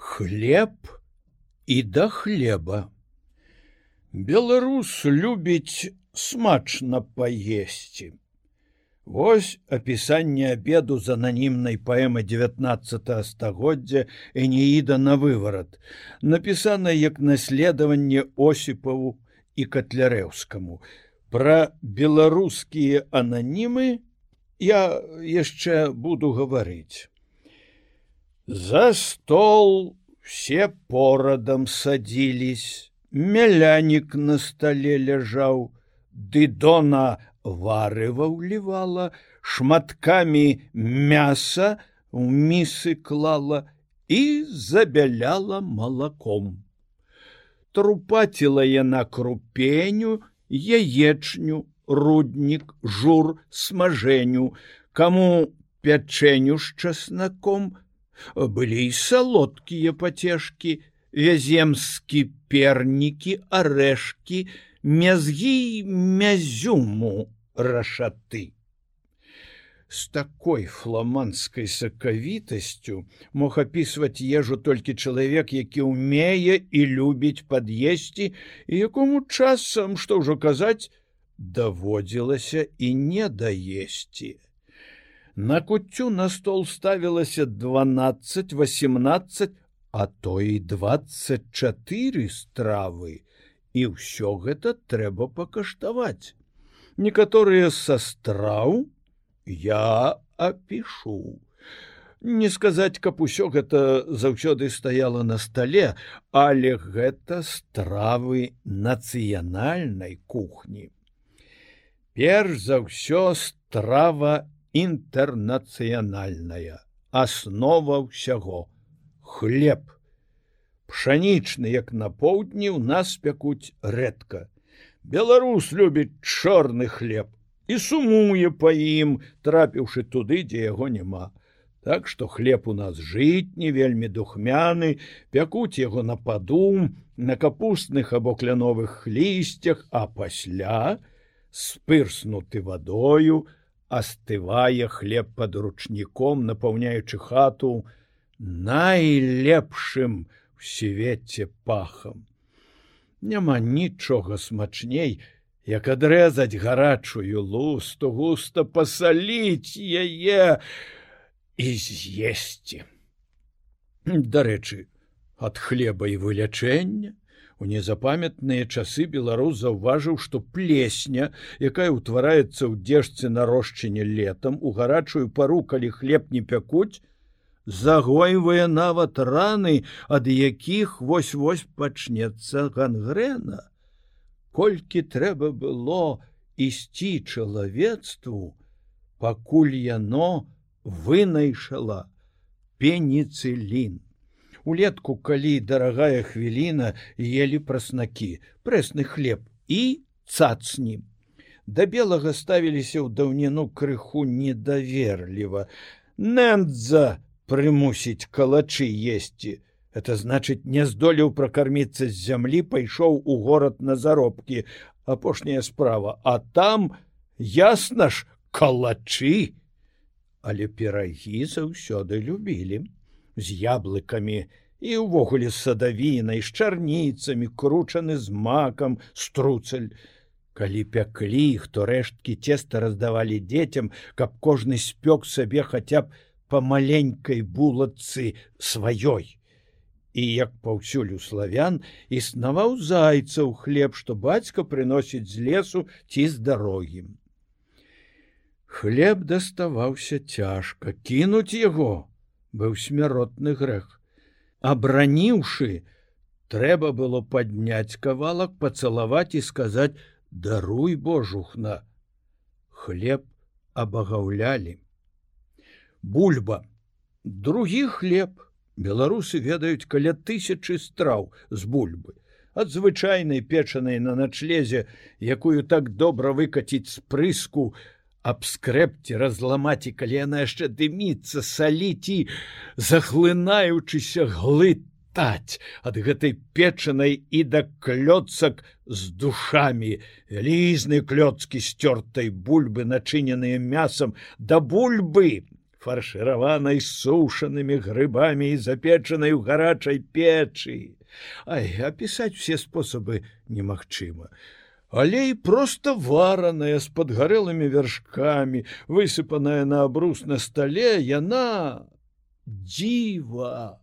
хлеб і да хлеба. Беларус любіць смачна паесці. Вось апісанне обеду з ананімнай паэмы 19 стагоддзя Энеіда на выварат, напісана як наследаванне Осіпаву і катлярэўскаму. Пра беларускія ананімы я яшчэ буду гаварыць. За стол все порадам садились, Мялянік на столе ляжаў, Дыдона варыва ўлівала, шматкамі мяса у місы клала і забяляла малаком. Трупаціла яна крупеню, яечню, руднік, жур, смажэню, каму пячэню з часнаком, былі і салодкія пацешкі, вяземскі пернікі, арэшкі, мязгі мязюму рашаты. З такой фламандскай сакавітасцю мог апісваць ежу толькі чалавек, які ўмее і любіць пад'есці і якому часам, што ўжо казаць, даводзілася і не даесці. На куццю на стол ставілася 12-18, а то і 24 стравы. І ўсё гэта трэба пакаштаваць. Некаторыя са страў я апішу. Не сказаць, каб усё гэта заўсёды стаяла на стале, але гэта стравы нацыянальнай кухні. Перш за ўсё страва інтэрнацыянальная аснова ўсяго. Хлеб. Пшанічны як на поўдні ў нас пякуць рэдка. Беларус любіць чорны хлеб і сумуе па ім трапіўшы туды дзе яго няма. Так што хлеб у нас жытні вельмі духмяны пякуць яго на падум на капустных або кляновых лісцях а пасля спырснуты вадою на астывае хлеб под ручніком напаўняючы хату найлепшым у свеце пахам няма нічога смачней як адрэзаць гарачую лусту густа пасаліць яе і з'есці. Дарэчы ад хлеба і вылячэння У незапамятныя часы беларус заўважыў, што плесня, якая ўтвараецца ў дзежцы нарошчыне летам у гарачую пару, калі хлеб не пякуць, загойвае нават раны, ад якіх вось-вось пачнецца гангрэна. Колькі трэба было ісці чалавецтву, пакуль яно вынайшала пеніцылін улетку калі дарагая хвіліна ели праснакі прэсны хлеб і цацні. Да белага ставіліся ў даўніну крыху недаверліва. Нэндза прымусіць калачы есці. Это значыць не здолеў пракарміцца з зямлі пайшоў у горад на заробкі. Апошняя справа. А там ясна ж калачы. Але перагі заўсёды любілі з яблыкамі і ўвогуле з садавінай з чарніцамі кручаны з макам струцель калі пяклі іх то рэшткі цеста раздавалі дзецям каб кожны спёк сабе хаця б па маленькай булацы сваёй. І як паўсюль у славян існаваў зайцаў хлеб што бацька прыносіць з лесу ці з дарогім хлеб даставаўся цяжка кінуць яго быў смяротны грэх. Абраніўшы, трэба было падняць кавалак, пацалаваць і сказаць: даруй божухна. Хлеб абагаўлялі. Бульба. Другі хлеб. Беларусы ведаюць каля тысячы страў з бульбы. Ад звычайнай печанай на начлезе, якую так добра выкаціць з прыску, абскрэпці разламаць і калі яна яшчэ дыміцца саліць і захлынаючыся глытаць ад гэтай печанай і да клёцак з душамі лізны клёцкі сцёртай бульбы начыненыя мясам да бульбы фаршыраванай сушанымі грыбамі і запечанай у гарачай печы. Ай, апісаць усе спосабы немагчыма. Але і проста вараная з падгарэлымі вяршкамі, высыпаная на абрус на стале, яна дзіва.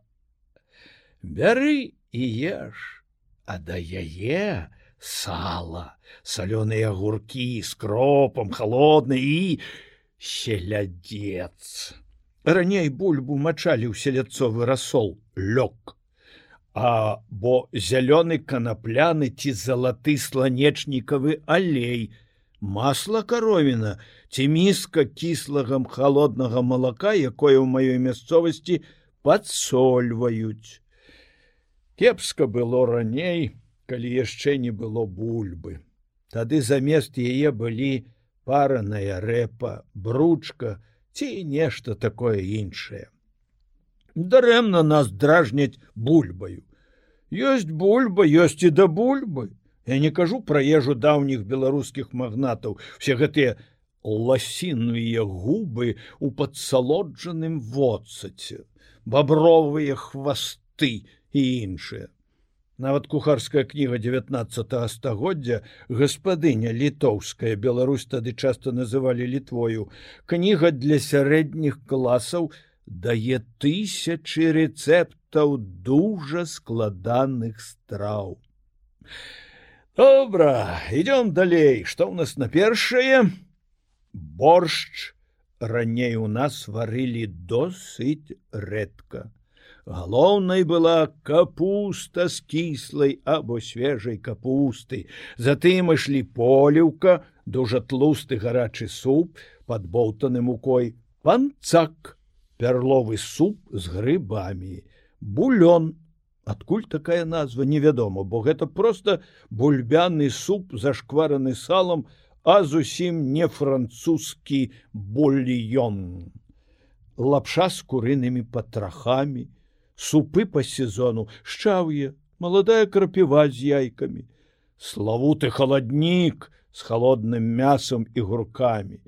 Бяры і еш, а да яе сала, салёныя гуркі з кропам, холодны і селядец. Раней бульбу мачалі ў селядцовы расол, лёг. А бо зялёны канапляны ці залаты сланечнікавы алей, масла каровіна ці міска кіслагам холоднага малака, якое ў маёй мясцовасці падсольваюць. Кепска было раней, калі яшчэ не было бульбы. Тады замест яе былі параная рэпа, бручка ці нешта такое іншае. Дарэмна нас дражняць бульбаю. Ёсць бульба, ёсць і да бульбы. Я не кажу пра ежу даўніх беларускіх магнатаў, все гэтыя ласінныя губы у падсалоджаным воцаце, бабровыя хвасты і іншыя. Нават кухарская кніга 19 стагоддзя гаспадыня літоўская Беларусь тады часта называлі літвою кніга для сярэдніх класаў дае тысячи рэцэптаў дужа складаных страў. Добра, идем далей, что у нас на першае боршч раней у нас варылі досыць рэдка. Галоўнай была капуста з кіслай або свежай капусты. Затым ішлі поліўка, дужа тлусты гарачы суп под болтаны мукой, панцак, пярловы суп з грыбамі, булён. Адкуль такая назва невядома, бо гэта проста бульбяны суп зашквараны салам, а зусім не французскі бульён. Лапша з курынымі патрахамі, супы по сезону шчаўе маладая крапіва з яйкамі славуты халаднік с холодным мясом і гуркамі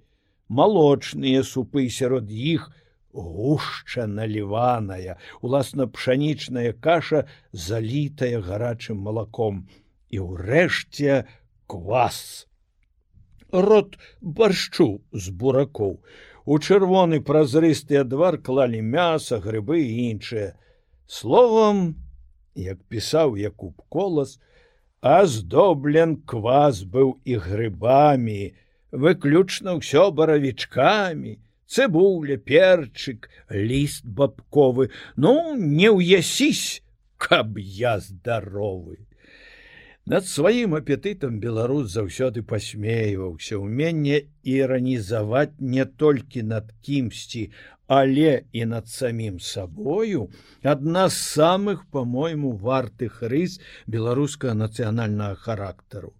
малочныя супы сярод іх гушча наліваная уласна пшанічная каша залітая гарачым малаком. І ўрэшце квас. Рот баршчу з буракоў. У чырвоны празрысты адвар клалі мяса грыбы і іншыя Словом, як пісаў Якуб колас, аздоблен квас быў і грыбамі, выключна ўсё баравічкамі, цыбуля, перчык, ліст бабковы, ну не ўясісь, каб я здаровы. Над сваім апетытам беларус заўсёды пасмейваўся ўменне іранізаваць не толькі над кімсьці, але і над самім сабою адна з самых по-мойму вартых рыс беларускага нацыянальнага характару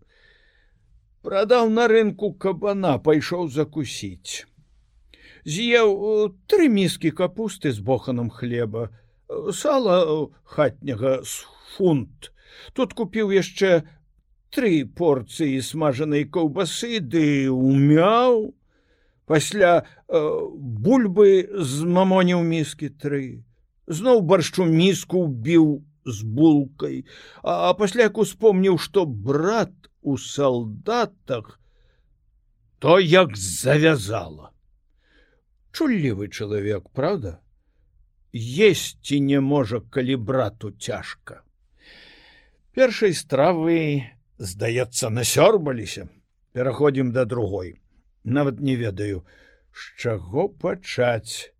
прадаў на рынку кабана пайшоў закусіць з'еў тры міскі капусты з боханом хлеба сала хатняга з фунт. Тут купіў яшчэ тры порцыі смажанай каўбасы ды умяў пасля э, бульбы з мамоніў міскі тры. Зноў баршчу міску біў з булкай. А пасля як успомніў што брат у салдатах то як завязала чуллівы чалавек правда? Есці не можа калі брату цяжка першай стравы здаецца насёрбаліся пераходзім да другой. Нават не ведаю з чаго пачаць.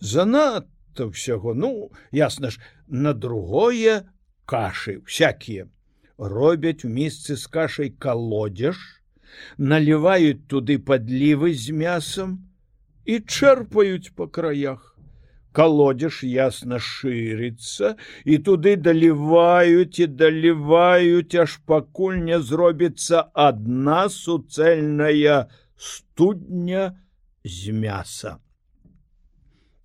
Занадто ўсяго ну ясна ж на другое кашы всякие. Робяць у месцы з кашай колодзеж наліваюць туды падлівы з мясам і чэрпаюць по краях колодзеж ясно шырыцца і туды даліваюць і даліваюць аж пакуль не зробіцца адна суцэльная студня з мяса.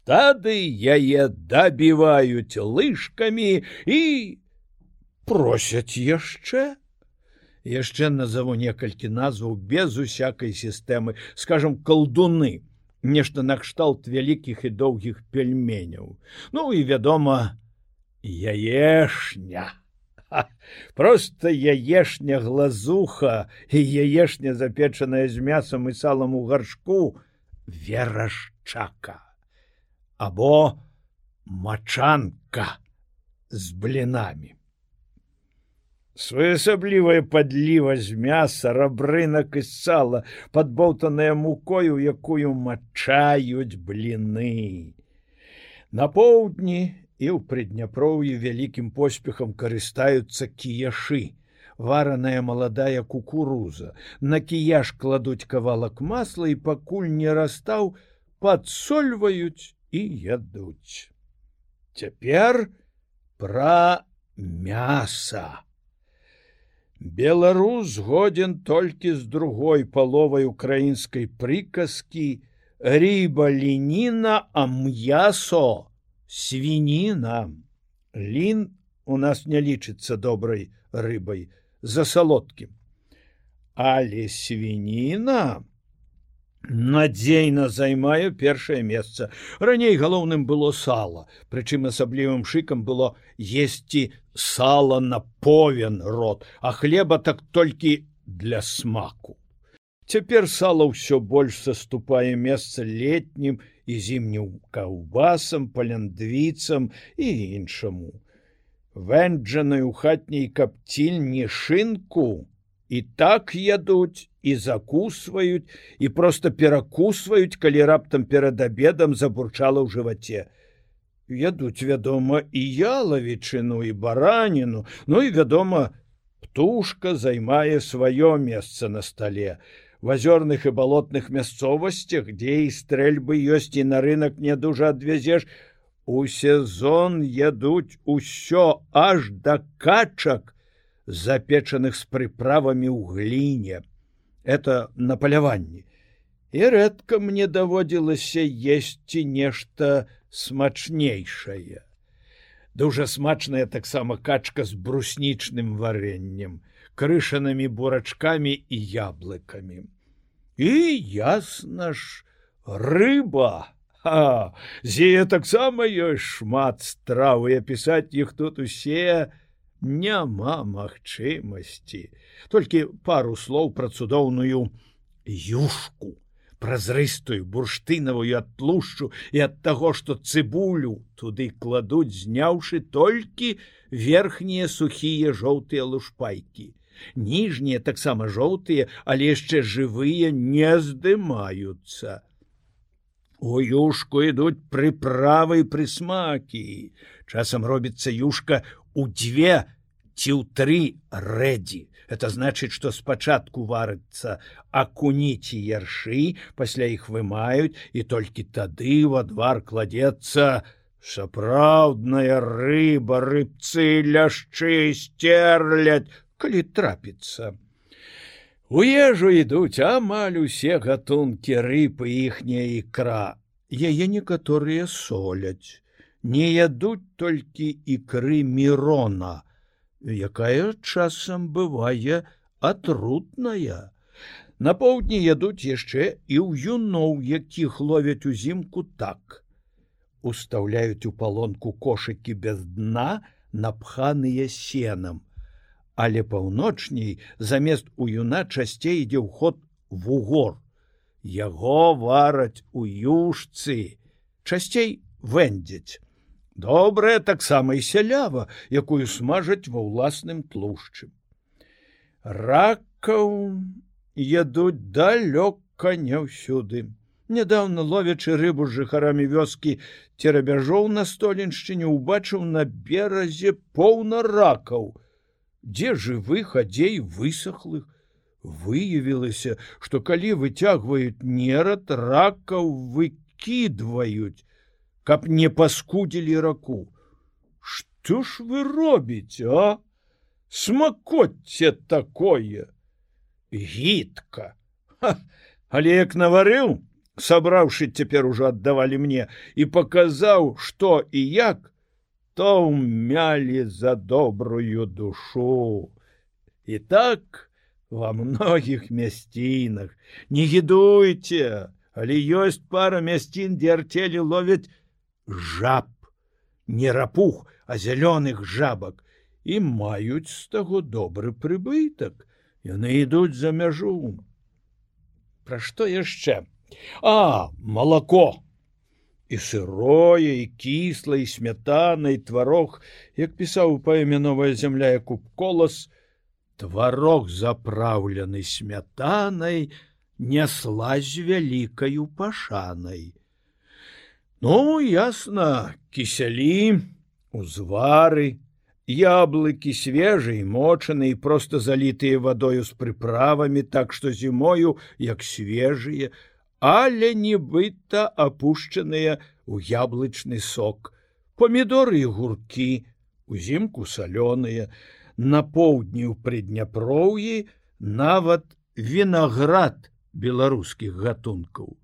Тады яе дабіваюць лыжкамі і просяць яшчэ. Яшчэ назову некалькі назваў без усякай сістэмы, скажем, калдуны. Нешта накшталт вялікіх і доўгіх пельменяў. Ну і вядома яешня. Просто яешня глазуха і яешня запечаная з мясам і салам у гаршку верашчака. Або мачанка з блінамі своеасаблівая падліва з мяса рабрынак і сала подболтаная мукою якую мачаюць бліны. На поўдні і ў прыдняпроўі вялікім поспехам карыстаюцца кіяшы. Вараная маладая кукуруза. На кіяж кладуць кавалак масла і пакуль не растаў падсольваюць і ядуць. Цяпер пра мяса Беларус годзін толькі з другой паловай украінскай прыказкі рыба леніна а м'ясо свініна лін у нас не лічыцца добрай рыбай за салодкім. Але свініна надзейна займаю першае месца. Раней галоўным было сала прычым асаблівым шыкам было есці сала на повен рот а хлеба так толькі для смаку. Цяпер сала ўсё больш саступае месца летнім і зімнім каўбасам паляндвіцам і іншаму. Вэнджаную хатняй капцільні шынку і так ядуць і закусваюць і просто перакусваюць, калі раптам перад абедам забурчала ў жываце. Ядуць, вядома, і ялавічыну і бараніну, ну і вядома, птушка займае сваё месца на стале. В азёрных і балотных мясцовасцях, дзе і стрэльбы ёсць і на рынок не дужа адвязеш, у сезон ядуць усё аж да качак, запечаных з прыправамі ў гліне это на паляванні і рэдка мне даводзілася есці нешта смачнейшае дужа смачная таксама качка з бруснічным варэннем крышанымі бурачкамі і яблыкамі і ясна ж рыба! А зея таксама ёсць шмат стравы апісаць іх тут усе няма магчымасці. Толькі пару слоў пра цудоўную юшку празрыстую бурштынавую ад тлушчу і ад таго што цыбулю туды кладуць зняўшы толькі верхнія сухія жоўтыя лушпайкі. Ніжнія таксама жоўтыя але яшчэ жывыя не здымаюцца. У юшку ідуць прыправы прысмакі. Часам робіцца юшка у дзве ці ў тры рэдзі. Это значыць, што спачатку варыцца акуніці яршы, пасля іх вымаюць і толькі тады ў адвар кладецца сапраўдная рыба, рыбцы, ляшчы сцерляць, калі трапіцца. У ежу ідуць амаль усе гатункі рыбы іхняя ікра. Яе некаторыя соляць не ядуць толькі ікры мірона, якая часам бывае атрутная. На поўдні ядуць яшчэ і ў юноў, якіх ловяць узімку так. Устаўляюць у палонку кошыкі без дна, напханыя сенам. Але паўночней замест у юна часцей ідзе ўход вугор. Яго вараць у юшцы, часцей вэндзяць добрая таксама і сялява якую смажаць ва ўласным тлушчым ракаў ядуць далёка не ўсюды. Нядаўна ловячы рыбу з жыхарамі вёскі церабяжоў на столеншчыне убачыў на беразе поўна ракаў. Дзе жывых адзей высохлых. Выявілася што калі выцягваюць нерад ракаў выкідваюць каб не паскудзілі раку. Что ж вы робіце а? Смакоце такое гітка але як наварыў сабраўшы цяпер ужо аддавалі мне і паказаў што і як то ўмялі за добрую душу. І так во многіх мясцінах. Не гідуйце але ёсць пара мясцін дзе арцелі ловяць жаб. Не рапух а зялёных жабак. І маюць з таго добры прыбытак. Яны ідуць за мяжу. Пра што яшчэ? А малако! І сырое і кіслай смятанай тварог як пісаў паэме новая зямля куб колас тварог запраўлены смятанай нясла з вялікаю пашанай ну ясна кісялі узвары яблыкі свежыя мочаны і просто залітыя вадою з прыправамі так што зімою як свежыя але нібыта апушчаныя ў яблычны сок помідоры і гуркі узімку салёныя на поўдні ў прыдняпроўі нават вінаград беларускіх гатункаў.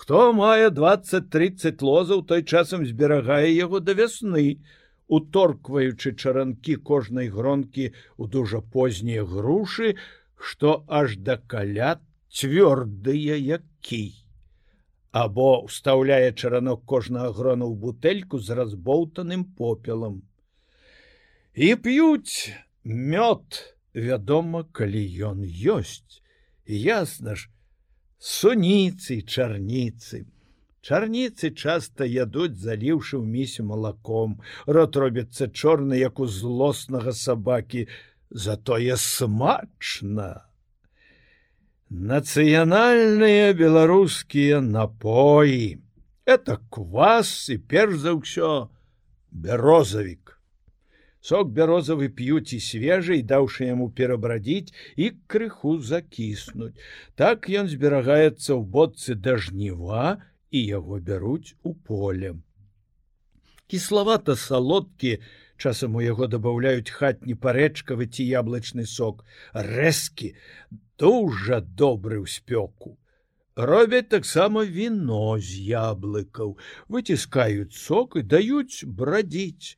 Хто мае 20-30 лозаў той часам зберагае яго да вясны, уторкваючы чаранкі кожнай гронкі ў дужа познія грушы, што аж да калят цвёрдыя як кій. Або ўстаўляе чаранок кожнага грона ў бутэльку з разбоўтаным попелам і п'юць мёд вядома калі ён ёсць ясна ж суніцы чарніцы. Чарніцы часта ядуць заліўшы ў місе малаком. Рот робіцца чорны як у злоснага сабакі. Затое смачна. Нацыянальныя беларускія напоі. Это квас і перш за ўсё бярозавік Сок бярозавы п'юць і свежай, даўшы яму перабрадзіць і крыху закіснуць. Так ён зберагаецца ў бодцы да жніва і яго бяруць у поле. Кіславата салодкі, часам у яго дабаўляюць хатні парэчкавы ці яблычны сок, рэзкі, дужа добры ў спёку. Робяць таксама віно з яблыкаў, выціскаюць сок і даюць брадзіць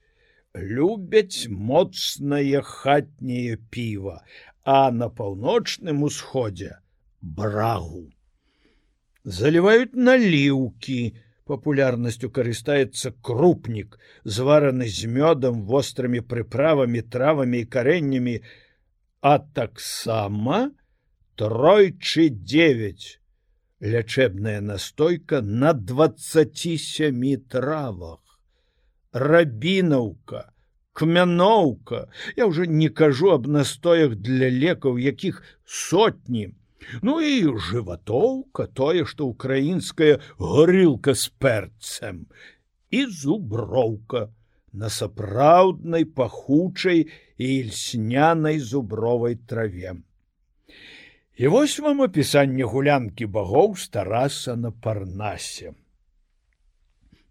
любяць моцнае хатняе піва, а на паўночным усходзе брагу. Заліваюць наліўкі, папулярнасцю карыстаецца крупнік, звараны з мёдам вострымі прыправамі, травамі і карэннямі, а таксама тройчы 9 лячэбная настойка на 27 травах рабінаўка, кмяноўка, Я ўжо не кажу аб настоях для лекаў, якіх сотні. Ну і жыватоўка тое, што украінская горылка з перцем і зуброўка на сапраўднай пахучай і льснянай зубровай траве. І вось вам апісанне гулянкі багоў стараса на парнасе.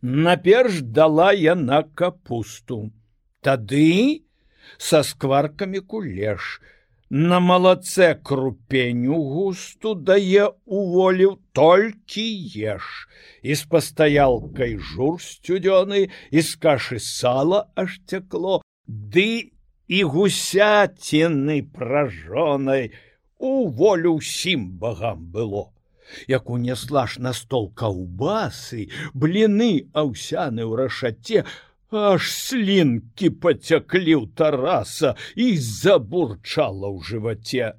Наперш дала яна капусту. Тады са скваркамі кулеш, На малацэ крупеню густу дае уволіў толькі еш. І з пастаялкай жур сцюдзёны і з кашы сала аж цякло, ды і гусяціны пражонай. У волю ўсім багам было як унесла ж на стол каўбасы, бліны аўсяны ў рашаце, аж слінкі пацяклі ў тараса і забурчала ў жываце.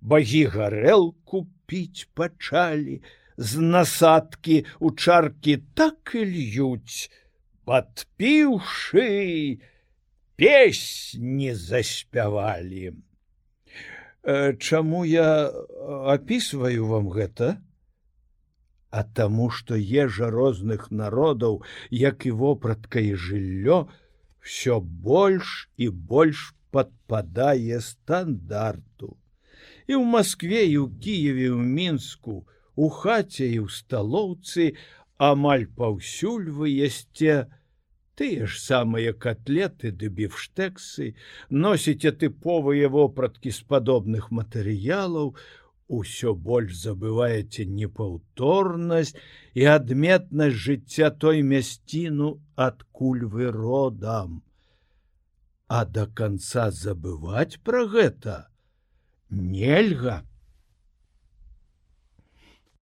Багі гарэлку піць пачалі, з насадкі у чаркі так і льюць, падпіўшы, песні заспявалі. Э, чаму я апісваю вам гэта? А таму што ежа розных народаў як і вопратка і жыллё все больш і больш падпадае стандарту. І ў москве і ў кіеве ў мінску у хаце і ў сталоўцы амаль паўсюль вы ясце тыя ж самыя котлеты ды біфштэксы носіце тыповыя вопраткі з падобных матэрыялаў усё больш забываеце непаўторнасць і адметнасць жыцця той мясціну адкуль вы родам. А до конца забываць пра гэта нельга.